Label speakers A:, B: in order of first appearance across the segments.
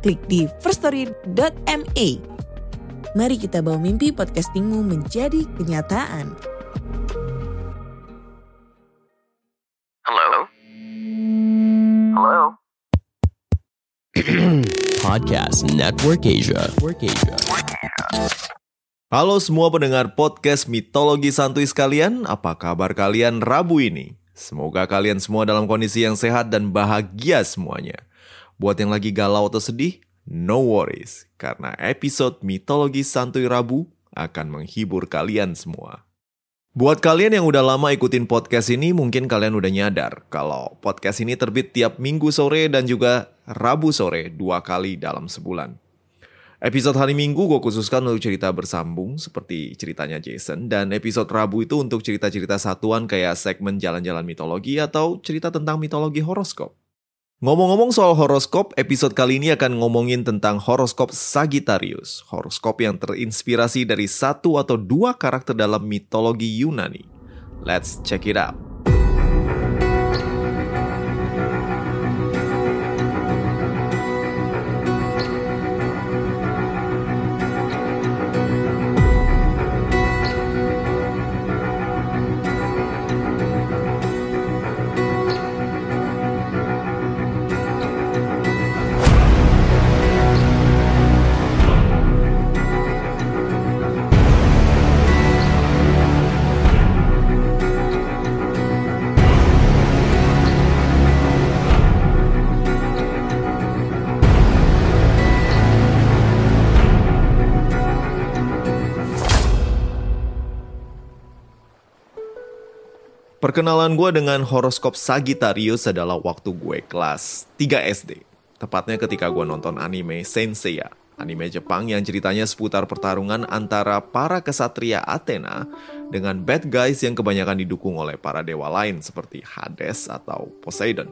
A: klik di firststory.me. Mari kita bawa mimpi podcastingmu menjadi kenyataan.
B: Hello? Hello?
C: Podcast Network Asia. Network Asia.
D: Halo semua pendengar podcast Mitologi Santuy sekalian, apa kabar kalian Rabu ini? Semoga kalian semua dalam kondisi yang sehat dan bahagia semuanya. Buat yang lagi galau atau sedih, no worries, karena episode Mitologi Santuy Rabu akan menghibur kalian semua. Buat kalian yang udah lama ikutin podcast ini, mungkin kalian udah nyadar kalau podcast ini terbit tiap minggu sore dan juga Rabu sore dua kali dalam sebulan. Episode hari Minggu gue khususkan untuk cerita bersambung seperti ceritanya Jason dan episode Rabu itu untuk cerita-cerita satuan kayak segmen jalan-jalan mitologi atau cerita tentang mitologi horoskop. Ngomong-ngomong soal horoskop, episode kali ini akan ngomongin tentang horoskop Sagittarius, horoskop yang terinspirasi dari satu atau dua karakter dalam mitologi Yunani. Let's check it out. Perkenalan gue dengan horoskop Sagittarius adalah waktu gue kelas 3 SD. Tepatnya ketika gue nonton anime Senseiya, anime Jepang yang ceritanya seputar pertarungan antara para kesatria Athena dengan bad guys yang kebanyakan didukung oleh para dewa lain seperti Hades atau Poseidon.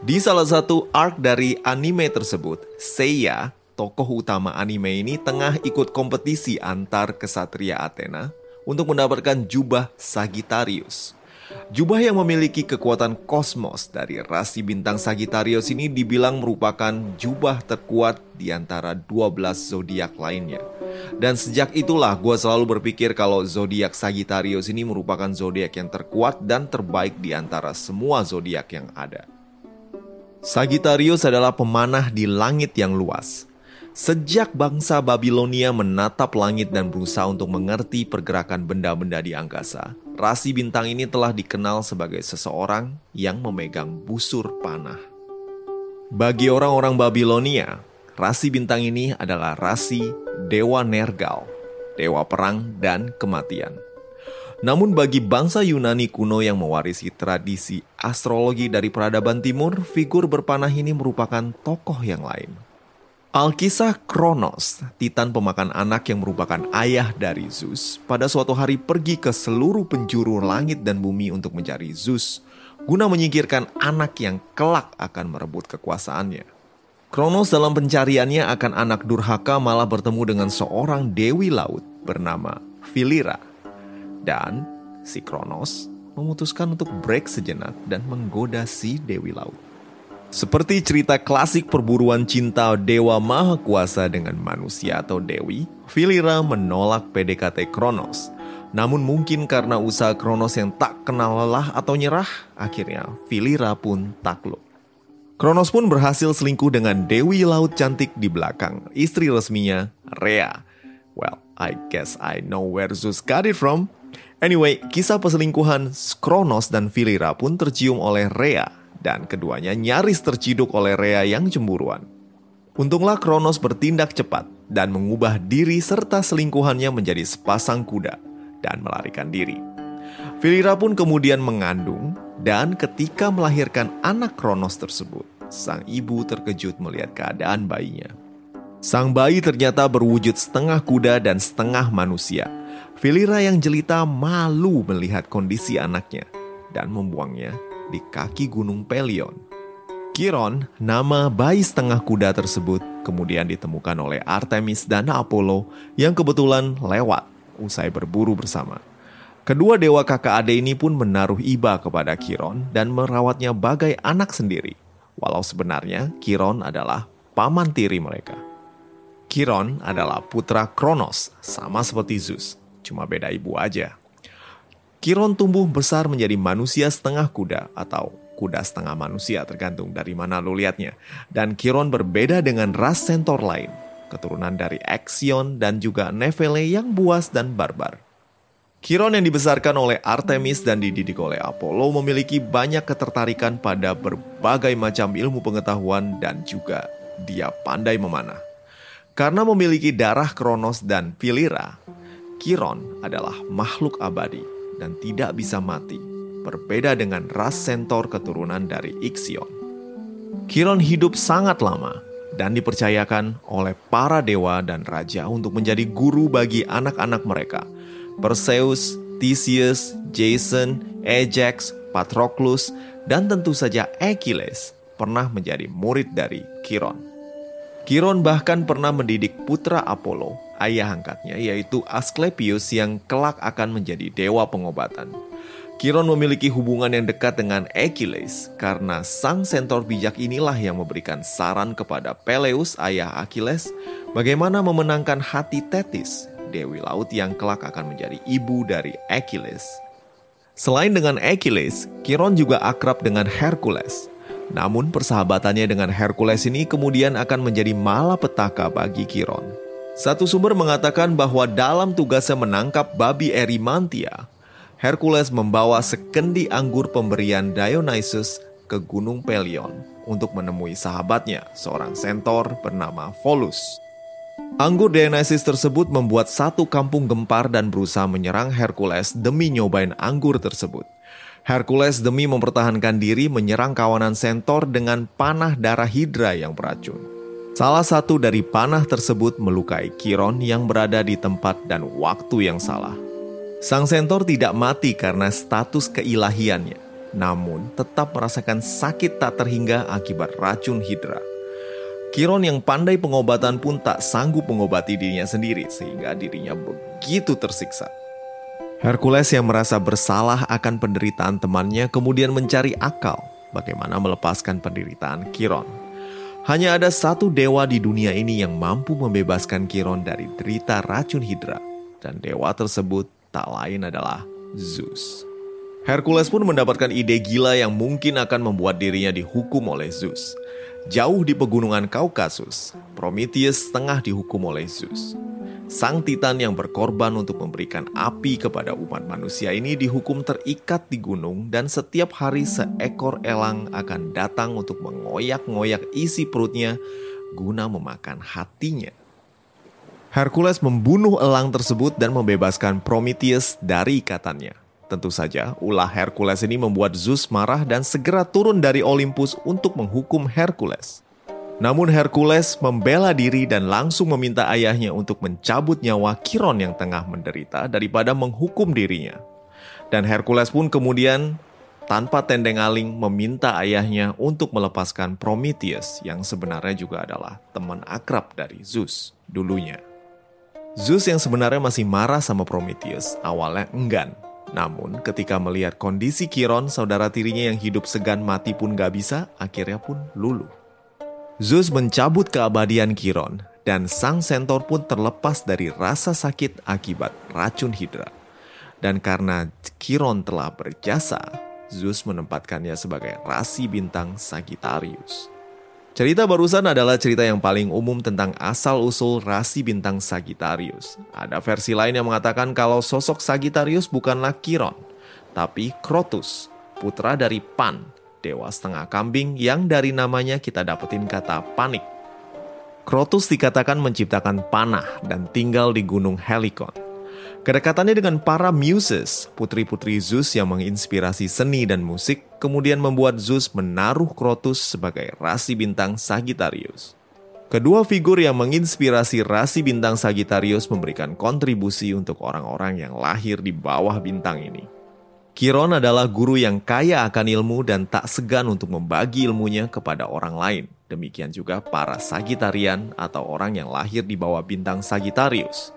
D: Di salah satu arc dari anime tersebut, Seiya, tokoh utama anime ini tengah ikut kompetisi antar kesatria Athena untuk mendapatkan jubah Sagittarius. Jubah yang memiliki kekuatan kosmos dari rasi bintang Sagittarius ini dibilang merupakan jubah terkuat di antara 12 zodiak lainnya. Dan sejak itulah gue selalu berpikir kalau zodiak Sagittarius ini merupakan zodiak yang terkuat dan terbaik di antara semua zodiak yang ada. Sagittarius adalah pemanah di langit yang luas. Sejak bangsa Babilonia menatap langit dan berusaha untuk mengerti pergerakan benda-benda di angkasa, rasi bintang ini telah dikenal sebagai seseorang yang memegang busur panah. Bagi orang-orang Babilonia, rasi bintang ini adalah rasi Dewa Nergal, Dewa Perang dan Kematian. Namun bagi bangsa Yunani kuno yang mewarisi tradisi astrologi dari peradaban timur, figur berpanah ini merupakan tokoh yang lain. Alkisah Kronos, titan pemakan anak yang merupakan ayah dari Zeus, pada suatu hari pergi ke seluruh penjuru langit dan bumi untuk mencari Zeus, guna menyingkirkan anak yang kelak akan merebut kekuasaannya. Kronos dalam pencariannya akan anak durhaka malah bertemu dengan seorang dewi laut bernama Filira. Dan si Kronos memutuskan untuk break sejenak dan menggoda si dewi laut. Seperti cerita klasik perburuan cinta Dewa Maha Kuasa dengan manusia atau Dewi, Filira menolak PDKT Kronos. Namun mungkin karena usaha Kronos yang tak kenal lelah atau nyerah, akhirnya Filira pun takluk. Kronos pun berhasil selingkuh dengan Dewi Laut cantik di belakang, istri resminya, Rhea. Well, I guess I know where Zeus got it from. Anyway, kisah perselingkuhan Kronos dan Filira pun tercium oleh Rhea dan keduanya nyaris terciduk oleh Rea yang cemburuan. Untunglah Kronos bertindak cepat dan mengubah diri serta selingkuhannya menjadi sepasang kuda dan melarikan diri. Filira pun kemudian mengandung dan ketika melahirkan anak Kronos tersebut, sang ibu terkejut melihat keadaan bayinya. Sang bayi ternyata berwujud setengah kuda dan setengah manusia. Filira yang jelita malu melihat kondisi anaknya dan membuangnya di kaki gunung Pelion. Kiron, nama bayi setengah kuda tersebut, kemudian ditemukan oleh Artemis dan Apollo yang kebetulan lewat usai berburu bersama. Kedua dewa kakak ade ini pun menaruh iba kepada Kiron dan merawatnya bagai anak sendiri. Walau sebenarnya Kiron adalah paman tiri mereka. Kiron adalah putra Kronos, sama seperti Zeus, cuma beda ibu aja. Kiron tumbuh besar menjadi manusia setengah kuda atau kuda setengah manusia tergantung dari mana lo lihatnya. Dan Kiron berbeda dengan ras centaur lain, keturunan dari Axion dan juga Nephele yang buas dan barbar. Kiron yang dibesarkan oleh Artemis dan dididik oleh Apollo memiliki banyak ketertarikan pada berbagai macam ilmu pengetahuan dan juga dia pandai memanah. Karena memiliki darah Kronos dan Pilira, Kiron adalah makhluk abadi dan tidak bisa mati, berbeda dengan ras Centaur keturunan dari Ixion. Kiron hidup sangat lama dan dipercayakan oleh para dewa dan raja untuk menjadi guru bagi anak-anak mereka. Perseus, Theseus, Jason, Ajax, Patroclus, dan tentu saja Achilles pernah menjadi murid dari Kiron. Kiron bahkan pernah mendidik putra Apollo, ayah angkatnya yaitu Asklepios yang kelak akan menjadi dewa pengobatan. Kiron memiliki hubungan yang dekat dengan Achilles karena sang sentor bijak inilah yang memberikan saran kepada Peleus, ayah Achilles, bagaimana memenangkan hati Thetis, dewi laut yang kelak akan menjadi ibu dari Achilles. Selain dengan Achilles, Kiron juga akrab dengan Hercules, namun persahabatannya dengan Hercules ini kemudian akan menjadi malapetaka bagi Kiron. Satu sumber mengatakan bahwa dalam tugasnya menangkap babi Erimantia, Hercules membawa sekendi anggur pemberian Dionysus ke Gunung Pelion untuk menemui sahabatnya, seorang sentor bernama Volus. Anggur Dionysus tersebut membuat satu kampung gempar dan berusaha menyerang Hercules demi nyobain anggur tersebut. Hercules demi mempertahankan diri menyerang kawanan Centaur dengan panah darah Hydra yang beracun. Salah satu dari panah tersebut melukai Kiron yang berada di tempat dan waktu yang salah. Sang Centaur tidak mati karena status keilahiannya, namun tetap merasakan sakit tak terhingga akibat racun Hydra. Kiron yang pandai pengobatan pun tak sanggup mengobati dirinya sendiri sehingga dirinya begitu tersiksa. Hercules yang merasa bersalah akan penderitaan temannya kemudian mencari akal bagaimana melepaskan penderitaan Kiron. Hanya ada satu dewa di dunia ini yang mampu membebaskan Kiron dari derita racun Hydra. Dan dewa tersebut tak lain adalah Zeus. Hercules pun mendapatkan ide gila yang mungkin akan membuat dirinya dihukum oleh Zeus. Jauh di pegunungan Kaukasus, Prometheus tengah dihukum oleh Zeus. Sang Titan yang berkorban untuk memberikan api kepada umat manusia ini dihukum terikat di gunung dan setiap hari seekor elang akan datang untuk mengoyak-ngoyak isi perutnya guna memakan hatinya. Hercules membunuh elang tersebut dan membebaskan Prometheus dari ikatannya. Tentu saja, ulah Hercules ini membuat Zeus marah dan segera turun dari Olympus untuk menghukum Hercules. Namun Hercules membela diri dan langsung meminta ayahnya untuk mencabut nyawa Kiron yang tengah menderita daripada menghukum dirinya. Dan Hercules pun kemudian tanpa tendeng aling meminta ayahnya untuk melepaskan Prometheus yang sebenarnya juga adalah teman akrab dari Zeus dulunya. Zeus yang sebenarnya masih marah sama Prometheus awalnya enggan. Namun ketika melihat kondisi Kiron, saudara tirinya yang hidup segan mati pun gak bisa, akhirnya pun luluh. Zeus mencabut keabadian Kiron, dan sang Centaur pun terlepas dari rasa sakit akibat racun Hydra. Dan karena Kiron telah berjasa, Zeus menempatkannya sebagai rasi bintang Sagittarius. Cerita barusan adalah cerita yang paling umum tentang asal-usul rasi bintang Sagittarius. Ada versi lain yang mengatakan kalau sosok Sagittarius bukanlah Kiron, tapi Crotus, putra dari Pan, dewa setengah kambing yang dari namanya kita dapetin kata panik. Krotus dikatakan menciptakan panah dan tinggal di gunung Helikon. Kedekatannya dengan para Muses, putri-putri Zeus yang menginspirasi seni dan musik, kemudian membuat Zeus menaruh Krotus sebagai rasi bintang Sagittarius. Kedua figur yang menginspirasi rasi bintang Sagittarius memberikan kontribusi untuk orang-orang yang lahir di bawah bintang ini. Kiron adalah guru yang kaya akan ilmu dan tak segan untuk membagi ilmunya kepada orang lain. Demikian juga para Sagitarian atau orang yang lahir di bawah bintang Sagittarius.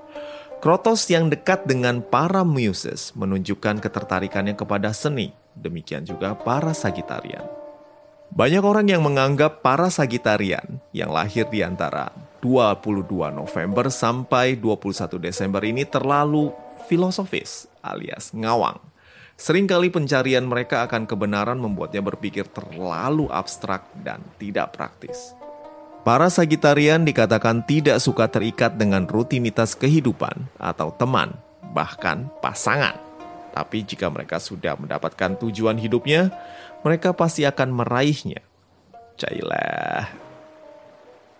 D: Krotos yang dekat dengan para Muses menunjukkan ketertarikannya kepada seni. Demikian juga para Sagitarian. Banyak orang yang menganggap para Sagitarian yang lahir di antara 22 November sampai 21 Desember ini terlalu filosofis alias ngawang. Seringkali pencarian mereka akan kebenaran membuatnya berpikir terlalu abstrak dan tidak praktis. Para Sagitarian dikatakan tidak suka terikat dengan rutinitas kehidupan atau teman, bahkan pasangan. Tapi jika mereka sudah mendapatkan tujuan hidupnya, mereka pasti akan meraihnya. Cailah.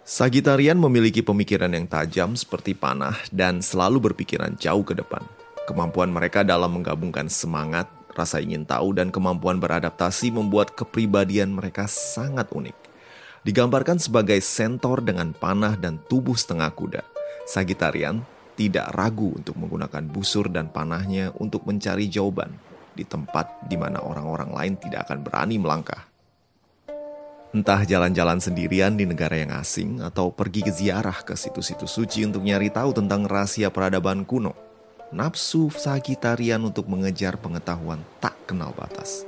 D: Sagitarian memiliki pemikiran yang tajam seperti panah dan selalu berpikiran jauh ke depan. Kemampuan mereka dalam menggabungkan semangat, rasa ingin tahu, dan kemampuan beradaptasi membuat kepribadian mereka sangat unik. Digambarkan sebagai sentor dengan panah dan tubuh setengah kuda. Sagitarian tidak ragu untuk menggunakan busur dan panahnya untuk mencari jawaban di tempat di mana orang-orang lain tidak akan berani melangkah. Entah jalan-jalan sendirian di negara yang asing atau pergi ke ziarah ke situs-situs suci untuk nyari tahu tentang rahasia peradaban kuno. Nafsu Sagitarian untuk mengejar pengetahuan tak kenal batas.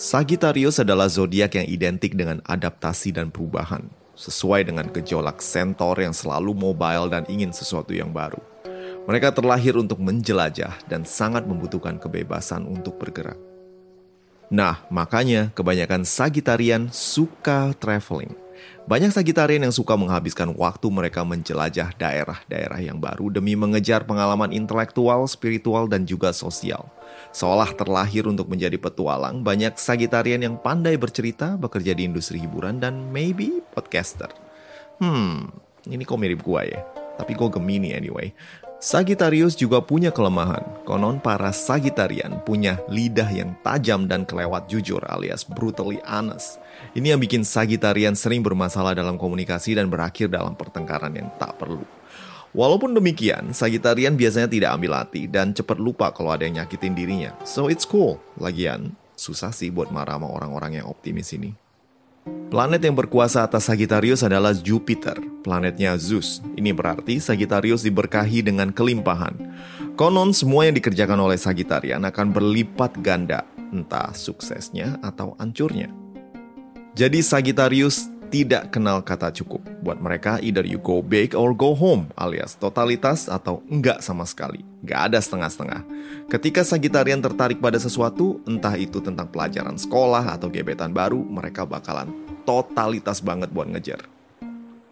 D: Sagittarius adalah zodiak yang identik dengan adaptasi dan perubahan, sesuai dengan gejolak sentor yang selalu mobile dan ingin sesuatu yang baru. Mereka terlahir untuk menjelajah dan sangat membutuhkan kebebasan untuk bergerak. Nah, makanya kebanyakan Sagitarian suka traveling. Banyak Sagitarian yang suka menghabiskan waktu mereka menjelajah daerah-daerah yang baru demi mengejar pengalaman intelektual, spiritual, dan juga sosial. Seolah terlahir untuk menjadi petualang, banyak Sagitarian yang pandai bercerita, bekerja di industri hiburan, dan maybe podcaster. Hmm, ini kok mirip gua ya? Tapi gue Gemini anyway. Sagittarius juga punya kelemahan. Konon para Sagitarian punya lidah yang tajam dan kelewat jujur alias brutally honest. Ini yang bikin Sagitarian sering bermasalah dalam komunikasi dan berakhir dalam pertengkaran yang tak perlu. Walaupun demikian, Sagitarian biasanya tidak ambil hati dan cepat lupa kalau ada yang nyakitin dirinya. So it's cool. Lagian, susah sih buat marah sama orang-orang yang optimis ini. Planet yang berkuasa atas Sagittarius adalah Jupiter, planetnya Zeus. Ini berarti Sagittarius diberkahi dengan kelimpahan. Konon semua yang dikerjakan oleh Sagittarian akan berlipat ganda, entah suksesnya atau ancurnya. Jadi Sagittarius tidak kenal kata cukup. Buat mereka, either you go big or go home, alias totalitas atau enggak sama sekali. Gak ada setengah-setengah. Ketika Sagitarian tertarik pada sesuatu, entah itu tentang pelajaran sekolah atau gebetan baru, mereka bakalan totalitas banget buat ngejar.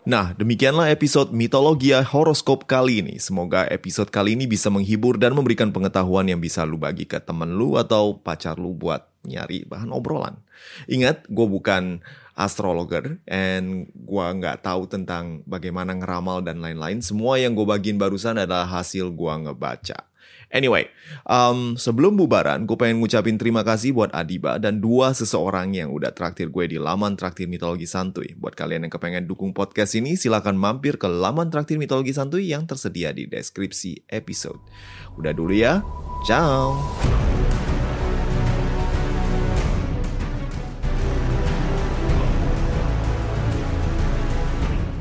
D: Nah, demikianlah episode Mitologia Horoskop kali ini. Semoga episode kali ini bisa menghibur dan memberikan pengetahuan yang bisa lu bagi ke temen lu atau pacar lu buat nyari bahan obrolan. Ingat, gue bukan astrologer and gue nggak tahu tentang bagaimana ngeramal dan lain-lain. Semua yang gue bagiin barusan adalah hasil gue ngebaca. Anyway, um, sebelum bubaran, gue pengen ngucapin terima kasih buat Adiba dan dua seseorang yang udah traktir gue di laman traktir mitologi santuy. Buat kalian yang kepengen dukung podcast ini, silahkan mampir ke laman traktir mitologi santuy yang tersedia di deskripsi episode. Udah dulu ya, ciao!